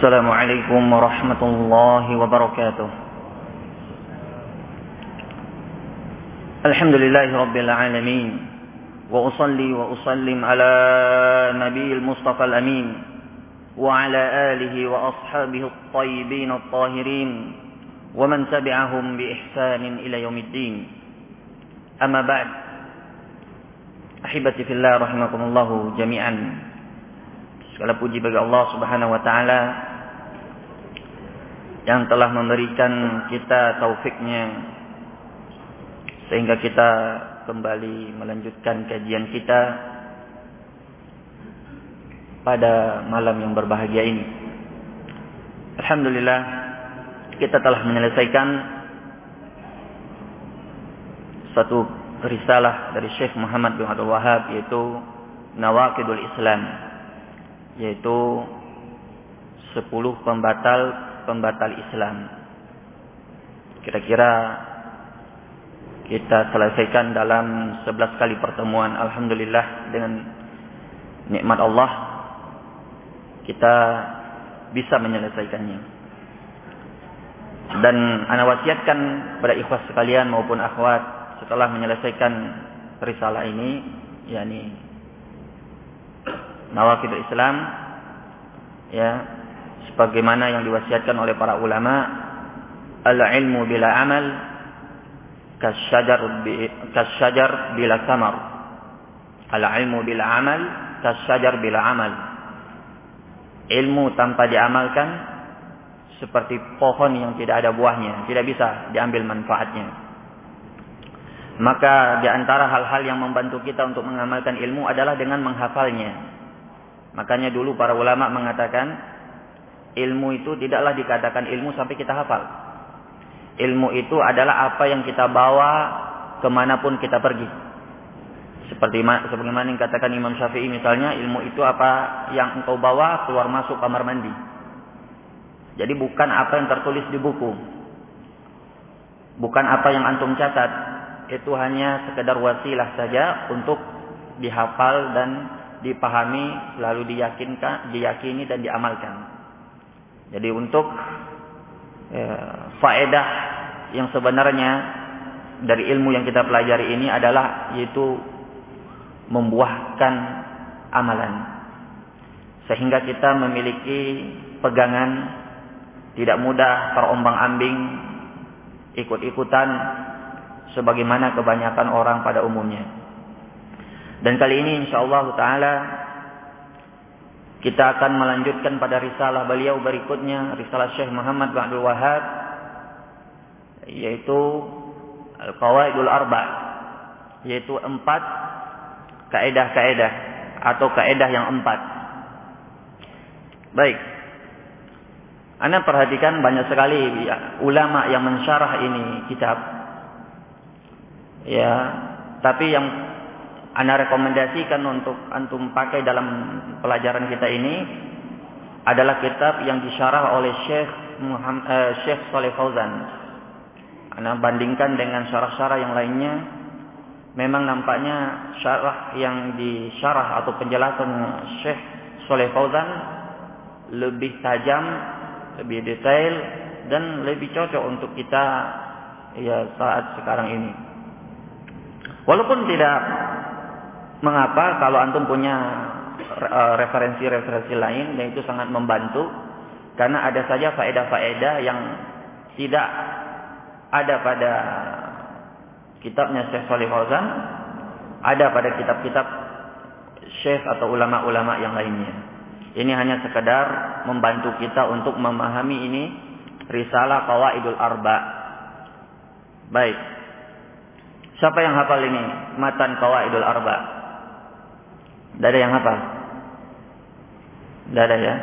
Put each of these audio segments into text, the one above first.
السلام عليكم ورحمة الله وبركاته. الحمد لله رب العالمين وأصلي وأسلم على نبي المصطفى الأمين وعلى آله وأصحابه الطيبين الطاهرين ومن تبعهم بإحسان إلى يوم الدين. أما بعد أحبتي في الله رحمكم الله جميعا Segala puji bagi Allah Subhanahu wa taala. Yang telah memberikan kita taufiknya sehingga kita kembali melanjutkan kajian kita pada malam yang berbahagia ini. Alhamdulillah kita telah menyelesaikan satu risalah dari Syekh Muhammad bin Abdul Wahab yaitu Nawaqidul Islam yaitu sepuluh pembatal pembatal Islam. Kira-kira kita selesaikan dalam sebelas kali pertemuan alhamdulillah dengan nikmat Allah kita bisa menyelesaikannya. Dan ana wasiatkan pada ikhwas sekalian maupun akhwat setelah menyelesaikan risalah ini yakni nawakid Islam ya sebagaimana yang diwasiatkan oleh para ulama al ilmu bila amal kasyajar kasyajar bila samar al ilmu bila amal kasyajar bila amal. Ilmu tanpa diamalkan seperti pohon yang tidak ada buahnya tidak bisa diambil manfaatnya. Maka di antara hal-hal yang membantu kita untuk mengamalkan ilmu adalah dengan menghafalnya. Makanya dulu para ulama mengatakan ilmu itu tidaklah dikatakan ilmu sampai kita hafal. Ilmu itu adalah apa yang kita bawa ke mana pun kita pergi. Seperti sebagaimana yang katakan Imam Syafi'i misalnya ilmu itu apa yang engkau bawa keluar masuk kamar mandi. Jadi bukan apa yang tertulis di buku. Bukan apa yang antum catat. Itu hanya sekedar wasilah saja untuk dihafal dan dipahami, lalu diyakinkan, diyakini dan diamalkan. Jadi untuk ya, faedah yang sebenarnya dari ilmu yang kita pelajari ini adalah yaitu membuahkan amalan. Sehingga kita memiliki pegangan tidak mudah terombang-ambing ikut-ikutan sebagaimana kebanyakan orang pada umumnya. Dan kali ini insyaallah taala kita akan melanjutkan pada risalah beliau berikutnya, risalah Syekh Muhammad Abdul Wahab yaitu Al-Qawaidul Arba yaitu empat kaedah-kaedah atau kaedah yang empat. Baik. Anda perhatikan banyak sekali ulama yang mensyarah ini kitab. Ya, tapi yang anda rekomendasikan untuk antum pakai dalam pelajaran kita ini adalah kitab yang disyarah oleh Syekh Muhammad eh, Syekh Saleh Fauzan. Anda bandingkan dengan syarah-syarah yang lainnya, memang nampaknya syarah yang disyarah atau penjelasan Syekh Saleh Fauzan lebih tajam, lebih detail dan lebih cocok untuk kita ya saat sekarang ini. Walaupun tidak Mengapa kalau antum punya eh, referensi-referensi lain yang itu sangat membantu karena ada saja faedah-faedah yang tidak ada pada kitabnya Syekh Salih Fauzan, ada pada kitab-kitab Syekh atau ulama-ulama yang lainnya. Ini hanya sekedar membantu kita untuk memahami ini risalah Qawaidul Arba. Baik. Siapa yang hafal ini? Matan Qawaidul Arba. Tidak ada yang hafal. Tidak ada ya.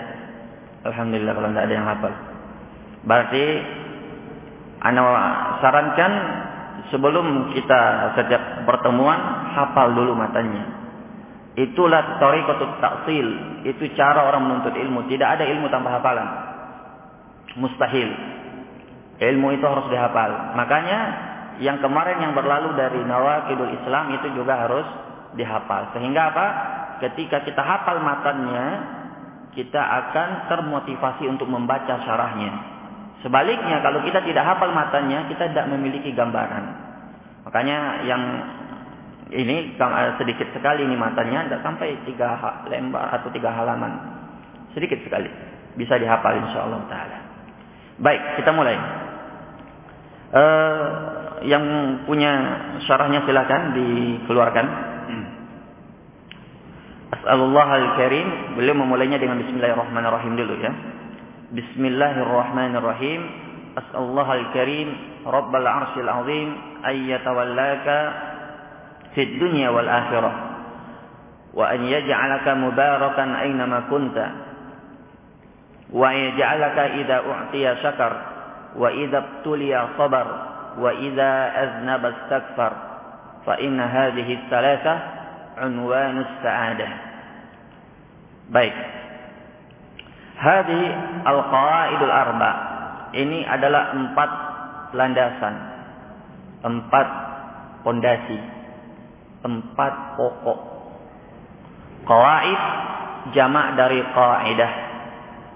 Alhamdulillah kalau tidak ada yang hafal. Berarti Anda sarankan sebelum kita setiap pertemuan hafal dulu matanya. Itulah tariqatut taksil. Itu cara orang menuntut ilmu. Tidak ada ilmu tanpa hafalan. Mustahil. Ilmu itu harus dihafal. Makanya yang kemarin yang berlalu dari Nawakidul Islam itu juga harus dihafal. Sehingga apa? Ketika kita hafal matanya, kita akan termotivasi untuk membaca syarahnya. Sebaliknya kalau kita tidak hafal matanya, kita tidak memiliki gambaran. Makanya yang ini eh, sedikit sekali ini matanya, tidak sampai tiga lembar atau tiga halaman. Sedikit sekali. Bisa dihafal insya Allah Ta'ala. Baik, kita mulai. Uh, yang punya syarahnya silakan dikeluarkan. As'alullah al-karim. Beliau memulainya dengan Bismillahirrahmanirrahim dulu ya. Bismillahirrahmanirrahim. As'alullah al-karim. Rabbal arshil azim. Ayyatawallaka. Fid dunya wal akhirah. Wa an yaj'alaka mubarakan aynama kunta. Wa yaj'alaka idha u'tiya syakar. Wa idha btuliya sabar. Wa idha aznaba istakfar. Fa inna hadhihi thalathah unwanus sa'adah. Baik. Hadhi al-qawaidul arba. Ini adalah empat landasan. Empat pondasi. Empat pokok. Qawaid jamak dari qaidah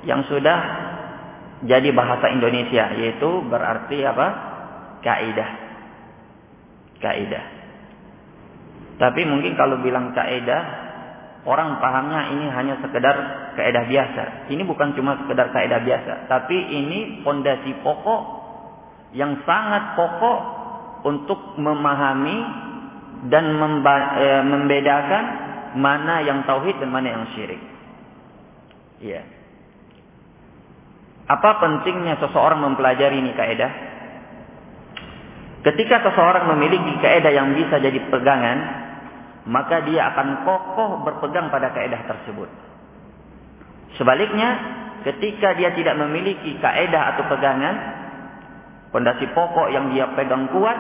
yang sudah jadi bahasa Indonesia yaitu berarti apa? kaidah. Kaidah. Tapi mungkin kalau bilang kaidah, orang pahamnya ini hanya sekedar kaidah biasa. Ini bukan cuma sekedar kaidah biasa, tapi ini fondasi pokok yang sangat pokok untuk memahami dan e, membedakan mana yang tauhid dan mana yang syirik. Iya. Apa pentingnya seseorang mempelajari ini kaidah? Ketika seseorang memiliki kaidah yang bisa jadi pegangan, maka dia akan kokoh berpegang pada kaidah tersebut. Sebaliknya, ketika dia tidak memiliki kaidah atau pegangan, pondasi pokok yang dia pegang kuat,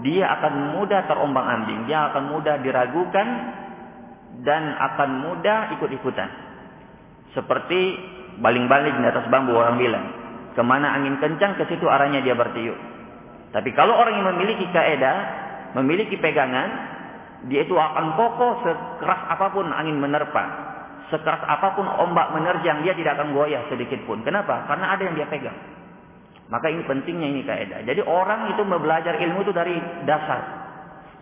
dia akan mudah terombang-ambing, dia akan mudah diragukan dan akan mudah ikut-ikutan. Seperti baling-baling di atas bambu orang bilang, ke mana angin kencang ke situ arahnya dia bertiup. Tapi kalau orang yang memiliki kaidah, memiliki pegangan, dia itu akan kokoh sekeras apa pun angin menerpa. Sekeras apa pun ombak menerjang, dia tidak akan goyah sedikit pun. Kenapa? Karena ada yang dia pegang. Maka ini pentingnya ini kaidah. Jadi orang itu belajar ilmu itu dari dasar.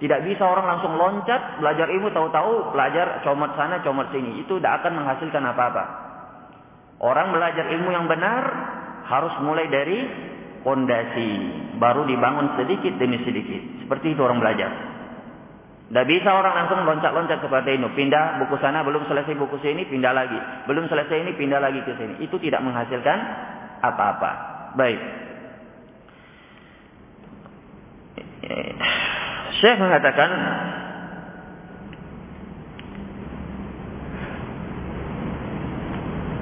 Tidak bisa orang langsung loncat, belajar ilmu tahu-tahu, belajar comot sana, comot sini. Itu tidak akan menghasilkan apa-apa. Orang belajar ilmu yang benar harus mulai dari fondasi, baru dibangun sedikit demi sedikit. Seperti itu orang belajar. Tidak bisa orang langsung loncat-loncat seperti itu. Pindah buku sana, belum selesai buku sini, pindah lagi. Belum selesai ini, pindah lagi ke sini. Itu tidak menghasilkan apa-apa. Baik. Syekh mengatakan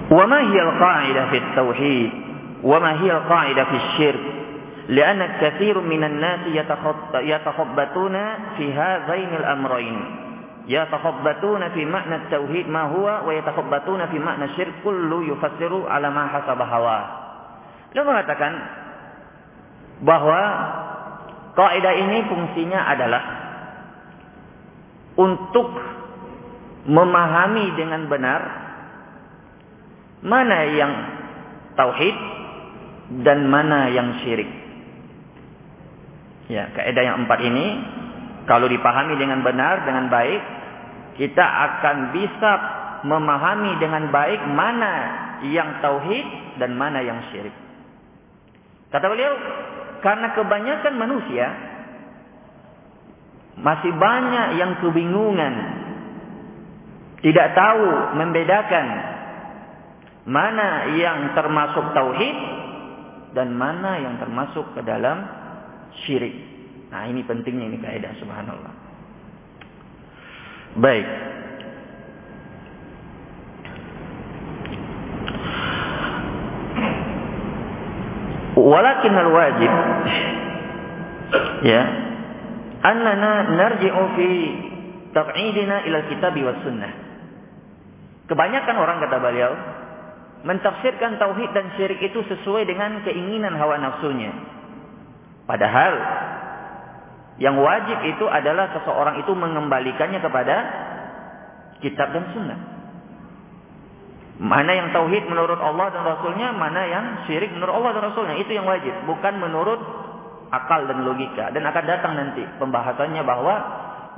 وما هي القاعدة في التوحيد وما هي القاعدة في الشرك Lianna katsirun minan nasi yatakhabbatuna fi hadzainil amrayn. Yatakhabbatuna fi makna tauhid ma huwa wa yatakhabbatuna fi makna syirk kullu yufassiru ala ma hasaba hawa. Dia mengatakan bahwa kaidah ini fungsinya adalah untuk memahami dengan benar mana yang tauhid dan mana yang syirik. Ya, kaidah yang empat ini kalau dipahami dengan benar, dengan baik, kita akan bisa memahami dengan baik mana yang tauhid dan mana yang syirik. Kata beliau, karena kebanyakan manusia masih banyak yang kebingungan, tidak tahu membedakan mana yang termasuk tauhid dan mana yang termasuk ke dalam syirik. Nah ini pentingnya ini kaidah subhanallah. Baik. Walakin al-wajib ya annana narji'u fi tab'idina ila kitab wa sunnah. Kebanyakan orang kata beliau mentafsirkan tauhid dan syirik itu sesuai dengan keinginan hawa nafsunya. Padahal yang wajib itu adalah seseorang itu mengembalikannya kepada kitab dan sunnah. Mana yang tauhid menurut Allah dan Rasulnya, mana yang syirik menurut Allah dan Rasulnya. Itu yang wajib. Bukan menurut akal dan logika. Dan akan datang nanti pembahasannya bahwa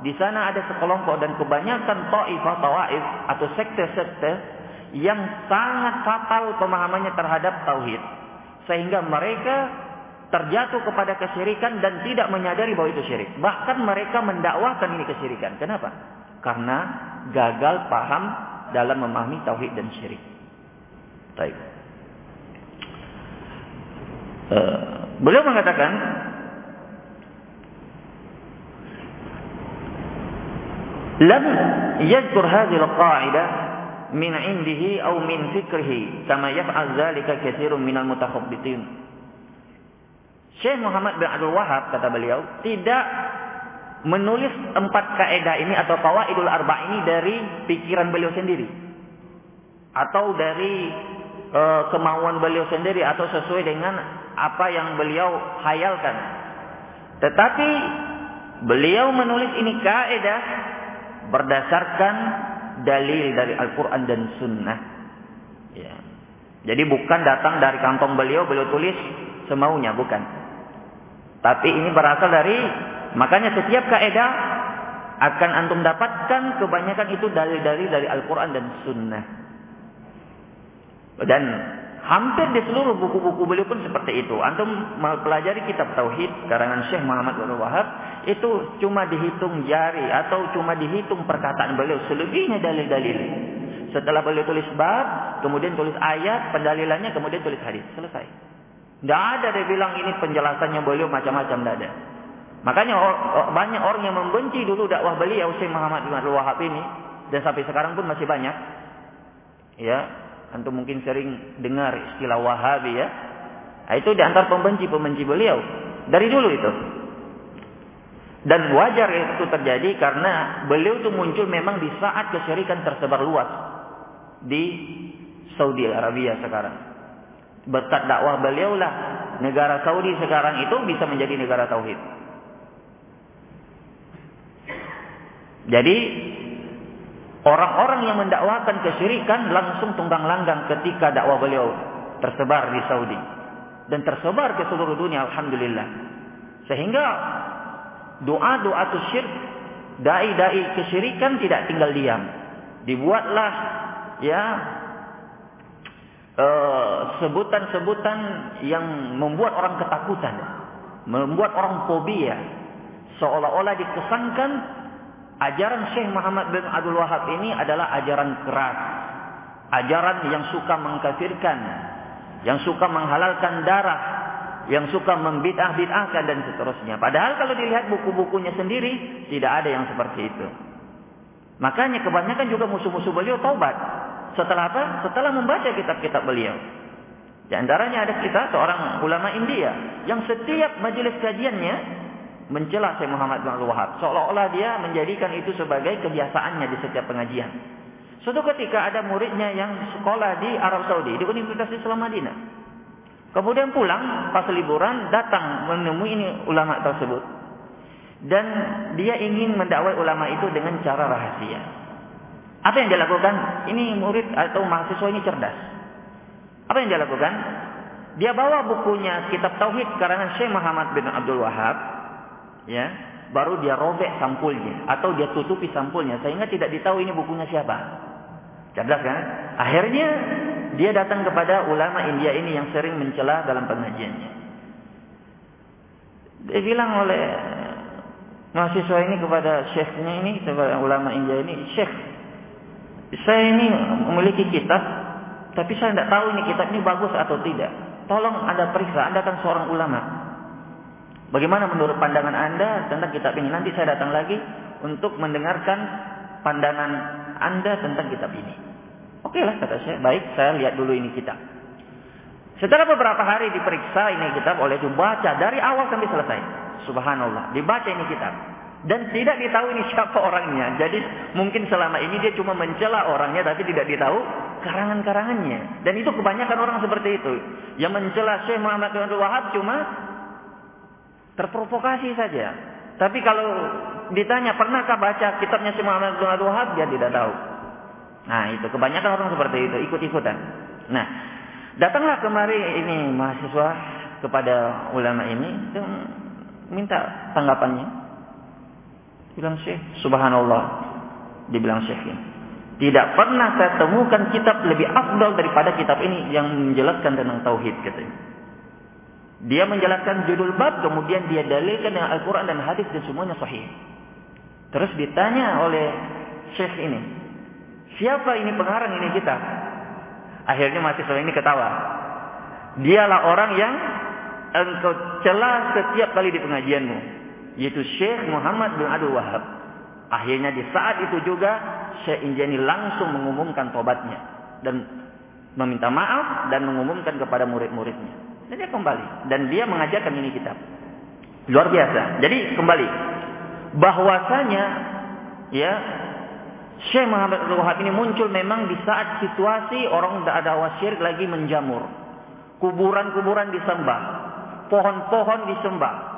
di sana ada sekelompok dan kebanyakan ta'ifah, ta'if atau sekte-sekte yang sangat fatal pemahamannya terhadap tauhid. Sehingga mereka terjatuh kepada kesyirikan dan tidak menyadari bahwa itu syirik. Bahkan mereka mendakwakan ini kesyirikan. Kenapa? Karena gagal paham dalam memahami tauhid dan syirik. Baik. Uh, beliau mengatakan lam yadhkur hadhihi al-qa'idah min 'indihi aw min fikrihi kama yaf'al dhalika katsirun min al-mutakhabbitin. Syekh Muhammad bin Abdul Wahab kata beliau tidak menulis empat kaidah ini atau kawaidul arba ini dari pikiran beliau sendiri atau dari e, kemauan beliau sendiri atau sesuai dengan apa yang beliau hayalkan. Tetapi beliau menulis ini kaidah berdasarkan dalil dari Al-Quran dan Sunnah. Ya. Jadi bukan datang dari kantong beliau, beliau tulis semaunya, bukan. Tapi ini berasal dari, makanya setiap kaidah akan antum dapatkan kebanyakan itu dalil-dalil dari Al-Quran dan Sunnah. Dan Hampir di seluruh buku-buku beliau pun seperti itu. Antum mempelajari kitab tauhid karangan Syekh Muhammad bin Wahab itu cuma dihitung jari atau cuma dihitung perkataan beliau. Selebihnya dalil-dalil. Setelah beliau tulis bab, kemudian tulis ayat, pendalilannya, kemudian tulis hadis. Selesai. Tidak ada dia bilang ini penjelasannya beliau macam-macam tidak ada. Makanya banyak orang yang membenci dulu dakwah beliau Syekh Muhammad bin Wahab ini dan sampai sekarang pun masih banyak. Ya, Antum mungkin sering dengar istilah Wahabi ya. Nah, itu di antara pembenci-pembenci beliau. Dari dulu itu. Dan wajar itu terjadi karena beliau itu muncul memang di saat kesyirikan tersebar luas di Saudi Arabia sekarang. Berkat dakwah beliau lah negara Saudi sekarang itu bisa menjadi negara tauhid. Jadi Orang-orang yang mendakwakan kesyirikan langsung tunggang langgang ketika dakwah beliau tersebar di Saudi dan tersebar ke seluruh dunia alhamdulillah. Sehingga doa-doa syirik, dai-dai kesyirikan tidak tinggal diam. Dibuatlah ya sebutan-sebutan uh, yang membuat orang ketakutan, membuat orang fobia, seolah-olah dikesankan Ajaran Syekh Muhammad bin Abdul Wahab ini adalah ajaran keras. Ajaran yang suka mengkafirkan. Yang suka menghalalkan darah. Yang suka membid'ah-bid'ahkan dan seterusnya. Padahal kalau dilihat buku-bukunya sendiri, tidak ada yang seperti itu. Makanya kebanyakan juga musuh-musuh beliau taubat. Setelah apa? Setelah membaca kitab-kitab beliau. Di antaranya ada kita seorang ulama India yang setiap majelis kajiannya mencela Syekh Muhammad bin Abdul. Seolah-olah dia menjadikan itu sebagai kebiasaannya di setiap pengajian. Suatu ketika ada muridnya yang sekolah di Arab Saudi, di Universitas Islam Madinah. Kemudian pulang pas liburan datang menemui ini ulama tersebut. Dan dia ingin mendakwai ulama itu dengan cara rahasia. Apa yang dia lakukan? Ini murid atau mahasiswa ini cerdas. Apa yang dia lakukan? Dia bawa bukunya kitab tauhid karangan Syekh Muhammad bin Abdul Wahab ya baru dia robek sampulnya atau dia tutupi sampulnya sehingga tidak ditahu ini bukunya siapa. Cerdas kan? Akhirnya dia datang kepada ulama India ini yang sering mencela dalam pengajiannya. Dia bilang oleh mahasiswa ini kepada syekhnya ini, kepada ulama India ini, syekh, saya ini memiliki kitab, tapi saya tidak tahu ini kitab ini bagus atau tidak. Tolong anda periksa, anda kan seorang ulama. Bagaimana menurut pandangan Anda tentang kitab ini? Nanti saya datang lagi untuk mendengarkan pandangan Anda tentang kitab ini. Oke lah kata saya. Baik, saya lihat dulu ini kitab. Setelah beberapa hari diperiksa ini kitab oleh dibaca dari awal sampai selesai. Subhanallah, dibaca ini kitab. Dan tidak ditahu ini siapa orangnya. Jadi mungkin selama ini dia cuma mencela orangnya tapi tidak ditahu karangan-karangannya. Dan itu kebanyakan orang seperti itu. Yang mencela Syekh Muhammad bin Abdul Wahab cuma Terprovokasi saja. Tapi kalau ditanya pernahkah baca kitabnya si Muhammad bin Abdul Wahab, dia tidak tahu. Nah, itu kebanyakan orang seperti itu, ikut-ikutan. Nah, datanglah kemari ini mahasiswa kepada ulama ini minta tanggapannya. Bilang Syekh, subhanallah. Dibilang Syekh ini. Tidak pernah saya temukan kitab lebih afdal daripada kitab ini yang menjelaskan tentang tauhid katanya. Dia menjelaskan judul bab, kemudian dia dalilkan dengan Al-Quran dan hadis dan semuanya sahih. Terus ditanya oleh Syekh ini, siapa ini pengarang ini kitab? Akhirnya mahasiswa ini ketawa. Dialah orang yang engkau celah setiap kali di pengajianmu. Yaitu Syekh Muhammad bin Abdul Wahab. Akhirnya di saat itu juga Syekh Injani langsung mengumumkan tobatnya. Dan meminta maaf dan mengumumkan kepada murid-muridnya. Dan dia kembali. Dan dia mengajarkan ini kitab. Luar biasa. Jadi kembali. Bahwasanya ya Syekh Muhammad Abdul Wahab ini muncul memang di saat situasi orang tidak ada wasir lagi menjamur. Kuburan-kuburan disembah. Pohon-pohon disembah.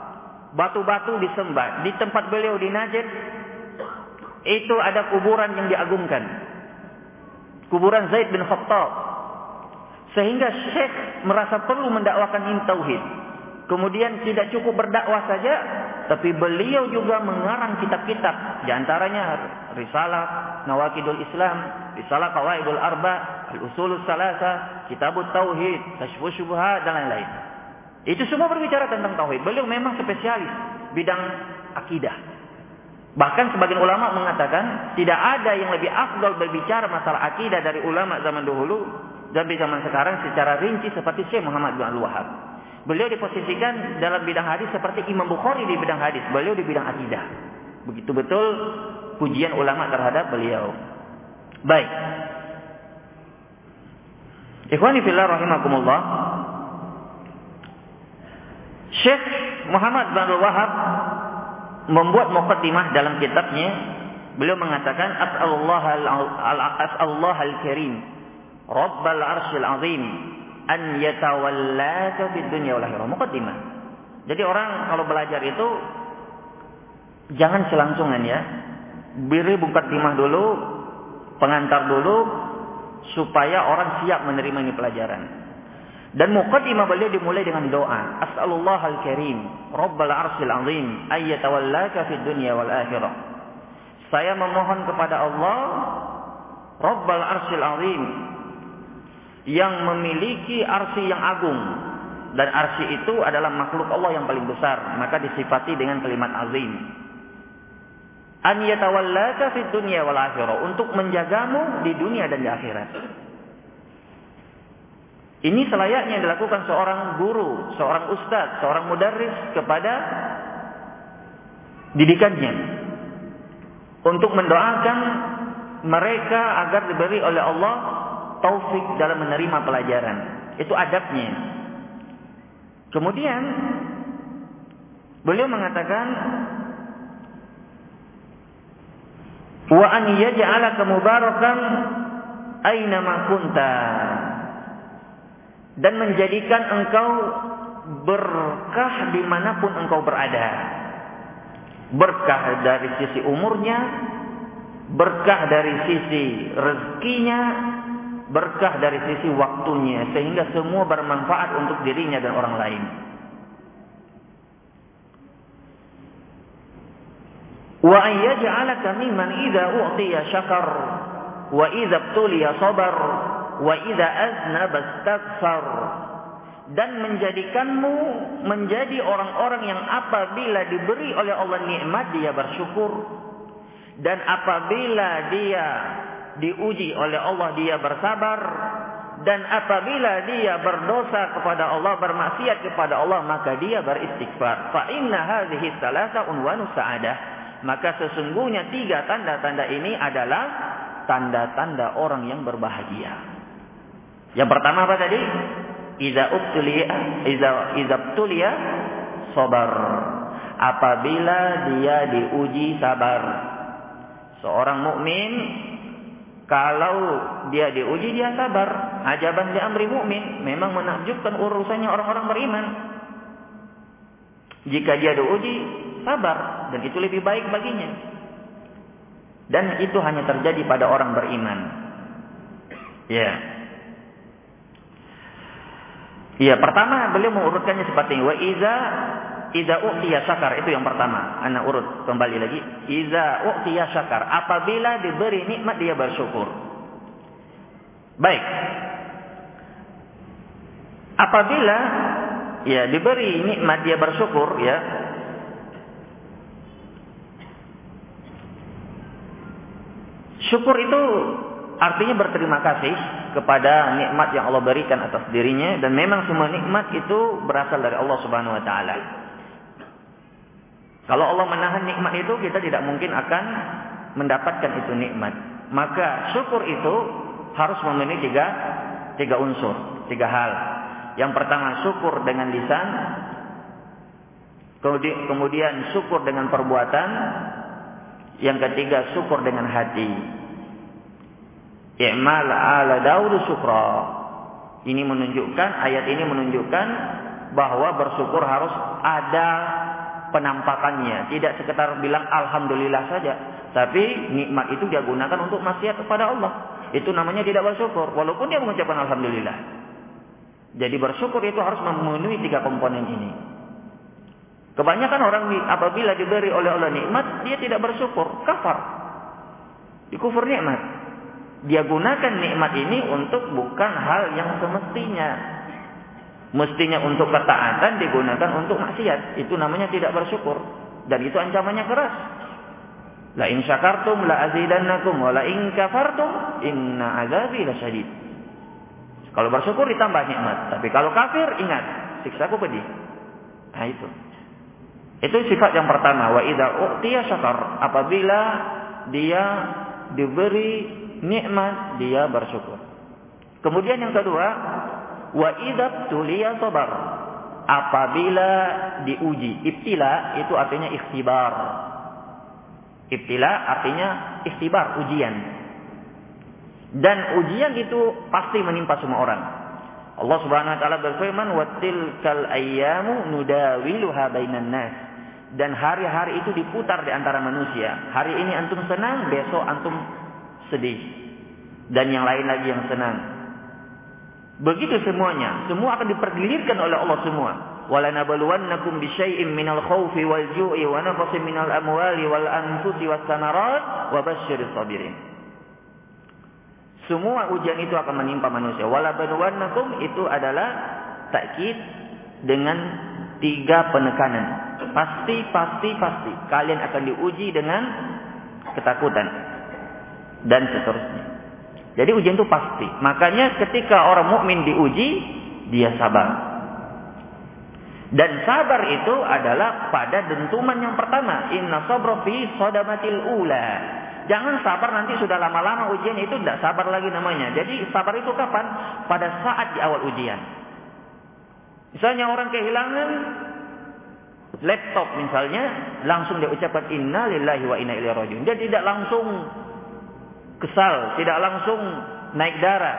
Batu-batu disembah. Di tempat beliau di Najd. Itu ada kuburan yang diagungkan. Kuburan Zaid bin Khattab. Sehingga Syekh merasa perlu mendakwakan tauhid. Kemudian tidak cukup berdakwah saja, tapi beliau juga mengarang kitab-kitab. Di antaranya Risalah Nawakidul Islam, Risalah Qawaidul Arba, Al-Usulul Salasa, Kitabut Tauhid, Kashfus Syubhat dan lain-lain. Itu semua berbicara tentang tauhid. Beliau memang spesialis bidang akidah. Bahkan sebagian ulama mengatakan tidak ada yang lebih afdal berbicara masalah akidah dari ulama zaman dahulu dan di zaman sekarang secara rinci seperti Syekh Muhammad bin Al-Wahhab. Beliau diposisikan dalam bidang hadis seperti Imam Bukhari di bidang hadis. Beliau di bidang akidah. Begitu betul pujian ulama terhadap beliau. Baik. Ikhwani fillah rahimakumullah. Syekh Muhammad bin Wahab membuat mukaddimah dalam kitabnya. Beliau mengatakan as'alullah al-as'alullah al-karim rabbal arsyil azim an yatawallaka fid dunya wal akhirah. Mukaddimah. Jadi orang kalau belajar itu jangan selangsungan ya. Beri mukaddimah dulu, pengantar dulu supaya orang siap menerima ini pelajaran. Dan mukaddimah beliau dimulai dengan doa. As'alullah al-karim, Rabbal arsyil azim, ayyatawallaka fid dunya wal akhirah. Saya memohon kepada Allah, Rabbal arsyil azim, yang memiliki arsi yang agung. Dan arsi itu adalah makhluk Allah yang paling besar. Maka disifati dengan kalimat azim. An yatawallaka fid dunya wal akhirah. Untuk menjagamu di dunia dan di akhirat ini selayaknya dilakukan seorang guru, seorang ustadz, seorang mudarris kepada didikannya untuk mendoakan mereka agar diberi oleh Allah taufik dalam menerima pelajaran. Itu adabnya. Kemudian beliau mengatakan wa an yaj'alaka mubarakan aina ma kunta dan menjadikan engkau berkah di mana pun engkau berada berkah dari sisi umurnya berkah dari sisi rezekinya berkah dari sisi waktunya sehingga semua bermanfaat untuk dirinya dan orang lain. Wa ayyaj'alaka mimman idza u'tiya syakar wa idza ibtuliya sabar wa idza aznaba istaghfar. Dan menjadikanmu menjadi orang-orang yang apabila diberi oleh Allah nikmat dia bersyukur. Dan apabila dia diuji oleh Allah dia bersabar. Dan apabila dia berdosa kepada Allah bermaksiat kepada Allah maka dia beristighfar. Fa inna hadhihi thalatha unwanu sa'adah. Maka sesungguhnya tiga tanda-tanda ini adalah tanda-tanda orang yang berbahagia yang pertama apa tadi iza ubtuliya iza iza ubtuliya sabar apabila dia diuji sabar seorang mukmin kalau dia diuji dia sabar. Ajaban di amri mukmin memang menakjubkan urusannya orang-orang beriman. Jika dia diuji sabar dan itu lebih baik baginya. Dan itu hanya terjadi pada orang beriman. Ya. Iya, pertama beliau mengurutkannya seperti ini. Wa iza iza u'tiya syakar itu yang pertama. Anak urut kembali lagi. Iza u'tiya syakar. Apabila diberi nikmat dia bersyukur. Baik. Apabila ya diberi nikmat dia bersyukur ya. Syukur itu artinya berterima kasih kepada nikmat yang Allah berikan atas dirinya dan memang semua nikmat itu berasal dari Allah Subhanahu wa taala. Kalau Allah menahan nikmat itu kita tidak mungkin akan mendapatkan itu nikmat. Maka syukur itu harus memenuhi tiga tiga unsur, tiga hal. Yang pertama syukur dengan lisan, kemudian syukur dengan perbuatan, yang ketiga syukur dengan hati. I'mal ala Daud syukra. Ini menunjukkan ayat ini menunjukkan bahwa bersyukur harus ada penampakannya, tidak sekedar bilang alhamdulillah saja, tapi nikmat itu dia gunakan untuk maksiat kepada Allah. Itu namanya tidak bersyukur, walaupun dia mengucapkan alhamdulillah. Jadi bersyukur itu harus memenuhi tiga komponen ini. Kebanyakan orang apabila diberi oleh Allah nikmat, dia tidak bersyukur, kafar. Dikufur nikmat. Dia gunakan nikmat ini untuk bukan hal yang semestinya. Mestinya untuk ketaatan digunakan untuk maksiat. Itu namanya tidak bersyukur. Dan itu ancamannya keras. La in syakartum la azidannakum wa la in kafartum inna azabi lasyadid. Kalau bersyukur ditambah nikmat, tapi kalau kafir ingat, siksaku pedih. Nah itu. Itu sifat yang pertama, wa idza u'tiya syakar, apabila dia diberi nikmat dia bersyukur. Kemudian yang kedua, wa idzab tuliya sabar. Apabila diuji, ibtila itu artinya ikhtibar. Ibtila artinya ikhtibar, ujian. Dan ujian itu pasti menimpa semua orang. Allah Subhanahu wa taala berfirman, "Wa tilkal ayyamu nudawiluha bainan nas." Dan hari-hari itu diputar di antara manusia. Hari ini antum senang, besok antum sedih dan yang lain lagi yang senang. Begitu semuanya, semua akan dipergilirkan oleh Allah semua. Walanabluwannakum bisyai'im minal khawfi wal ju'i wa naqsin minal amwali wal anfusi was samarat wa basyiris sabirin. Semua ujian itu akan menimpa manusia. Walabluwannakum itu adalah takkid dengan tiga penekanan. Pasti, pasti, pasti. Kalian akan diuji dengan ketakutan dan seterusnya. Jadi ujian itu pasti. Makanya ketika orang mukmin diuji, dia sabar. Dan sabar itu adalah pada dentuman yang pertama. Inna sabra fi sadamatil ula. Jangan sabar nanti sudah lama-lama ujian itu tidak sabar lagi namanya. Jadi sabar itu kapan? Pada saat di awal ujian. Misalnya orang kehilangan laptop misalnya, langsung dia ucapkan inna lillahi wa inna ilaihi rajiun. Dia tidak langsung kesal, tidak langsung naik darah.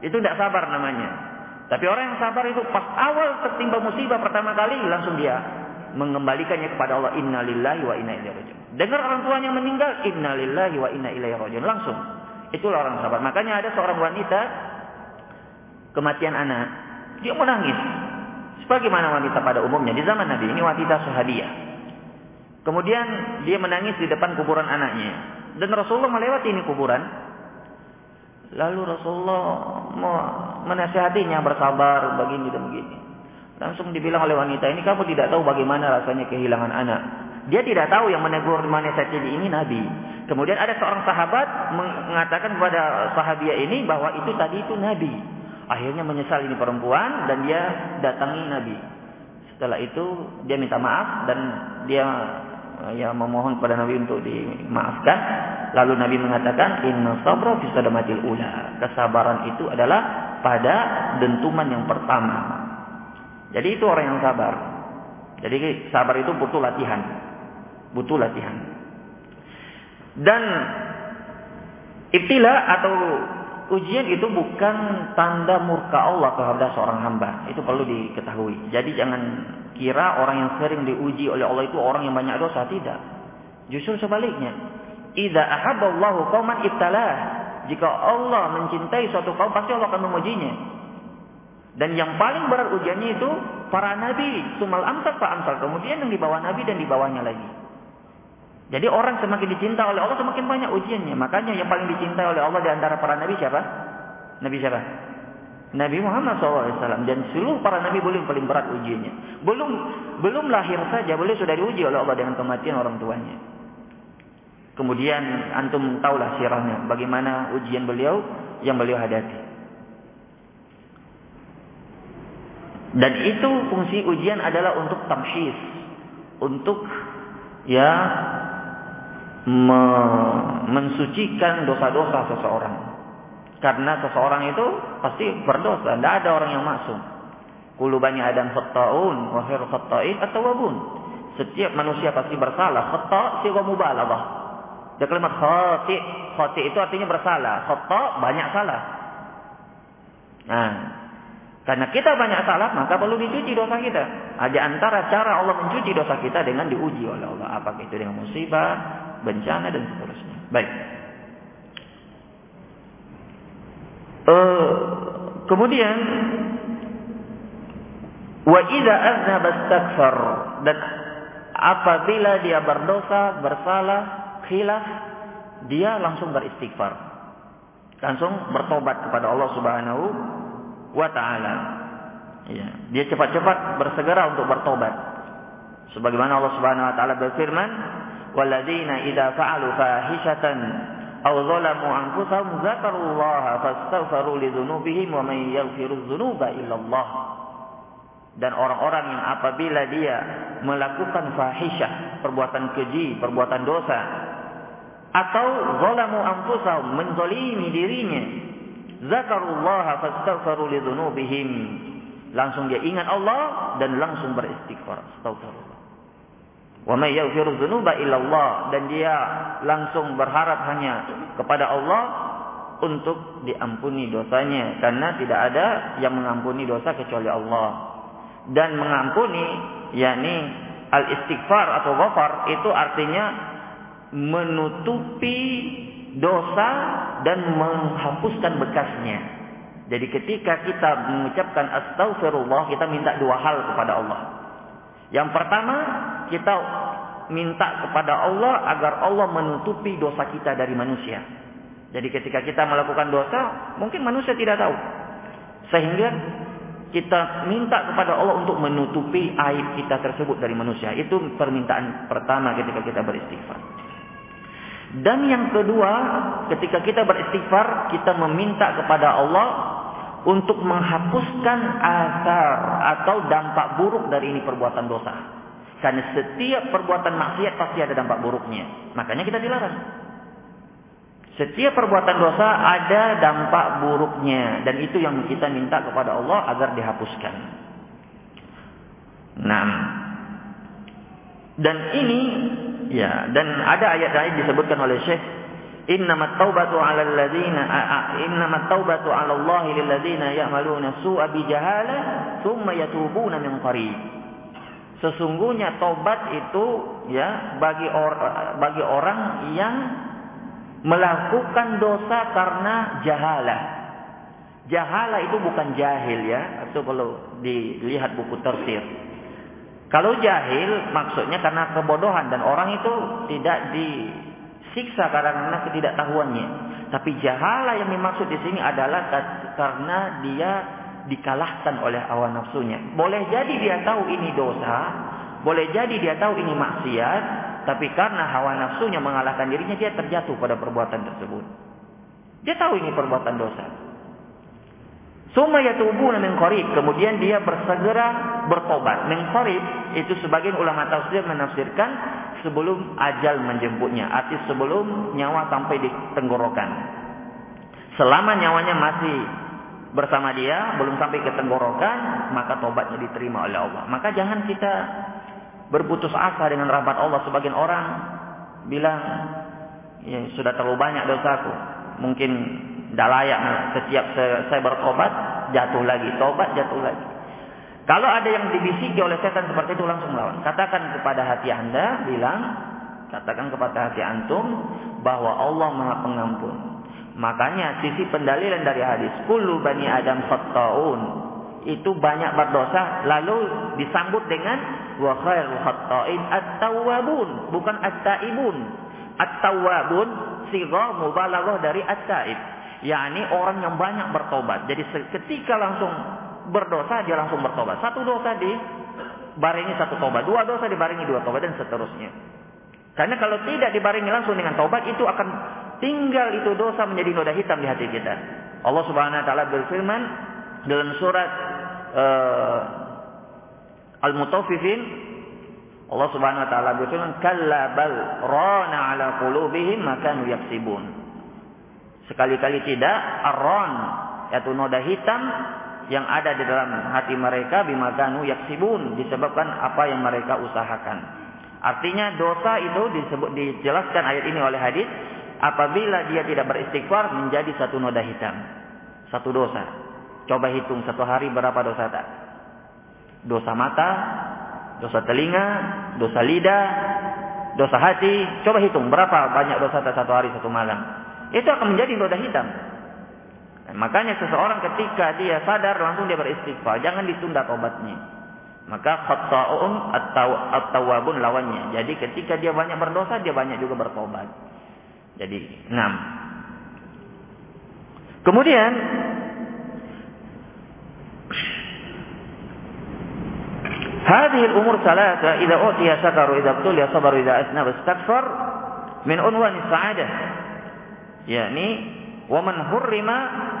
Itu tidak sabar namanya. Tapi orang yang sabar itu pas awal tertimpa musibah pertama kali langsung dia mengembalikannya kepada Allah Inna lillahi wa inna ilaihi rajiun. Dengar orang tuanya meninggal Inna lillahi wa inna ilaihi rajiun langsung. Itulah orang sabar. Makanya ada seorang wanita kematian anak, dia menangis. Sebagaimana wanita pada umumnya di zaman Nabi ini wanita sahabiah. Kemudian dia menangis di depan kuburan anaknya. Dan Rasulullah melewati ini kuburan. Lalu Rasulullah menasihatinya bersabar begini dan begini. Langsung dibilang oleh wanita ini kamu tidak tahu bagaimana rasanya kehilangan anak. Dia tidak tahu yang menegur menasihati ini Nabi. Kemudian ada seorang sahabat mengatakan kepada sahabiah ini bahwa itu tadi itu Nabi. Akhirnya menyesal ini perempuan dan dia datangi Nabi. Setelah itu dia minta maaf dan dia ya memohon kepada Nabi untuk dimaafkan. Lalu Nabi mengatakan inna sabra fi sadamatil ula. Kesabaran itu adalah pada dentuman yang pertama. Jadi itu orang yang sabar. Jadi sabar itu butuh latihan. Butuh latihan. Dan ibtila atau ujian itu bukan tanda murka Allah kepada seorang hamba. Itu perlu diketahui. Jadi jangan kira orang yang sering diuji oleh Allah itu orang yang banyak dosa. Tidak. Justru sebaliknya. Idza ahabballahu qauman ibtalah. jika Allah mencintai suatu kaum pasti Allah akan mengujinya. Dan yang paling berat ujiannya itu para nabi, sumal amsal pak amsal. Kemudian yang di bawah nabi dan di bawahnya lagi. Jadi orang semakin dicinta oleh Allah semakin banyak ujiannya. Makanya yang paling dicintai oleh Allah di antara para nabi siapa? Nabi siapa? Nabi Muhammad SAW dan seluruh para nabi belum paling berat ujiannya. Belum belum lahir saja boleh sudah diuji oleh Allah dengan kematian orang tuanya. Kemudian antum tahulah sirahnya bagaimana ujian beliau yang beliau hadapi. Dan itu fungsi ujian adalah untuk tamsyis, untuk ya me mensucikan dosa-dosa seseorang. Karena seseorang itu pasti berdosa. Tidak ada orang yang maksum. Kulubanya adam khatta'un wa khair khatta'in at-tawabun. Setiap manusia pasti bersalah. Khatta' siwa mubalaghah. Dan kalimat khati' khati' itu artinya bersalah. Khatta' banyak salah. Nah, karena kita banyak salah, maka perlu dicuci dosa kita. Ada antara cara Allah mencuci dosa kita dengan diuji oleh Allah. Apakah itu dengan musibah, bencana, dan seterusnya. Baik. Uh, kemudian wa idza aznaba astaghfar dan apabila dia berdosa, bersalah, khilaf, dia langsung beristighfar. Langsung bertobat kepada Allah Subhanahu wa taala. Ya, dia cepat-cepat bersegera untuk bertobat. Sebagaimana Allah Subhanahu wa taala berfirman, "Walladzina idza fa'alu fahishatan aw zalamu anfusahum dzakarullaha fastaghfiru lidzunubihim wa may yaghfiru dzunuba illallah. Dan orang-orang yang apabila dia melakukan fahisyah, perbuatan keji, perbuatan dosa atau zalamu anfusahum menzalimi dirinya zakarullaha fastaghfiru lidzunubihim langsung dia ingat Allah dan langsung beristighfar. Astagfirullah Wa may yaghfiru dzunuba illallah dan dia langsung berharap hanya kepada Allah untuk diampuni dosanya karena tidak ada yang mengampuni dosa kecuali Allah. Dan mengampuni yakni al-istighfar atau ghafar itu artinya menutupi dosa dan menghapuskan bekasnya. Jadi ketika kita mengucapkan astagfirullah kita minta dua hal kepada Allah. Yang pertama, kita minta kepada Allah agar Allah menutupi dosa kita dari manusia. Jadi ketika kita melakukan dosa, mungkin manusia tidak tahu. Sehingga kita minta kepada Allah untuk menutupi aib kita tersebut dari manusia. Itu permintaan pertama ketika kita beristighfar. Dan yang kedua, ketika kita beristighfar, kita meminta kepada Allah untuk menghapuskan asar atau dampak buruk dari ini perbuatan dosa. Karena setiap perbuatan maksiat pasti ada dampak buruknya. Makanya kita dilarang. Setiap perbuatan dosa ada dampak buruknya dan itu yang kita minta kepada Allah agar dihapuskan. Nah, dan ini ya dan ada ayat-ayat disebutkan oleh Syekh Innamat taubatu innamat taubatu 'ala ya'maluna su'a min qarib. Sesungguhnya tobat itu ya bagi or, bagi orang yang melakukan dosa karena jahala. Jahala itu bukan jahil ya, itu kalau dilihat buku tafsir. Kalau jahil maksudnya karena kebodohan dan orang itu tidak di siksa karena ketidaktahuannya. Tapi jahala yang dimaksud di sini adalah karena dia dikalahkan oleh hawa nafsunya. Boleh jadi dia tahu ini dosa, boleh jadi dia tahu ini maksiat, tapi karena hawa nafsunya mengalahkan dirinya dia terjatuh pada perbuatan tersebut. Dia tahu ini perbuatan dosa. Suma yatubuna min qarib, kemudian dia bersegera bertobat. Min qarib itu sebagian ulama tafsir menafsirkan sebelum ajal menjemputnya, arti sebelum nyawa sampai di tenggorokan. Selama nyawanya masih bersama dia, belum sampai ke tenggorokan, maka tobatnya diterima oleh Allah. Maka jangan kita berputus asa dengan rahmat Allah. Sebagian orang bilang, ya sudah terlalu banyak dosaku. Mungkin tidak layak setiap saya bertobat jatuh lagi, tobat jatuh lagi. Kalau ada yang dibisiki oleh setan seperti itu langsung lawan. Katakan kepada hati Anda, bilang, katakan kepada hati antum bahwa Allah Maha Pengampun. Makanya sisi pendalilan dari hadis kullu bani Adam khata'un itu banyak berdosa lalu disambut dengan wa khairul khata'in at-tawwabun bukan at-taibun. At-tawwabun sigha mubalaghah dari at-taib. yakni orang yang banyak bertobat. Jadi ketika langsung berdosa dia langsung bertobat. Satu dosa di barengi satu tobat, dua dosa dibarengi dua tobat dan seterusnya. Karena kalau tidak dibarengi langsung dengan tobat itu akan tinggal itu dosa menjadi noda hitam di hati kita. Allah Subhanahu wa taala berfirman dalam surat uh, Al-Mutaffifin Allah Subhanahu wa taala berfirman kalla bal rana ala qulubihim ma kanu yaksibun. Sekali-kali tidak arron yaitu noda hitam yang ada di dalam hati mereka bima kanu yaksibun disebabkan apa yang mereka usahakan. Artinya dosa itu disebut dijelaskan ayat ini oleh hadis apabila dia tidak beristighfar menjadi satu noda hitam. Satu dosa. Coba hitung satu hari berapa dosa tak? Dosa mata, dosa telinga, dosa lidah, dosa hati. Coba hitung berapa banyak dosa tak satu hari satu malam. Itu akan menjadi noda hitam. Dan makanya seseorang ketika dia sadar langsung dia beristighfar. Jangan ditunda tobatnya. Maka khata'un at-tawwabun lawannya. Jadi ketika dia banyak berdosa, dia banyak juga bertobat. Jadi enam. Kemudian هذه الأمور ثلاثة إذا أعطي شكر إذا ابتلي صبر إذا أثنى واستغفر من عنوان السعادة يعني ومن حرم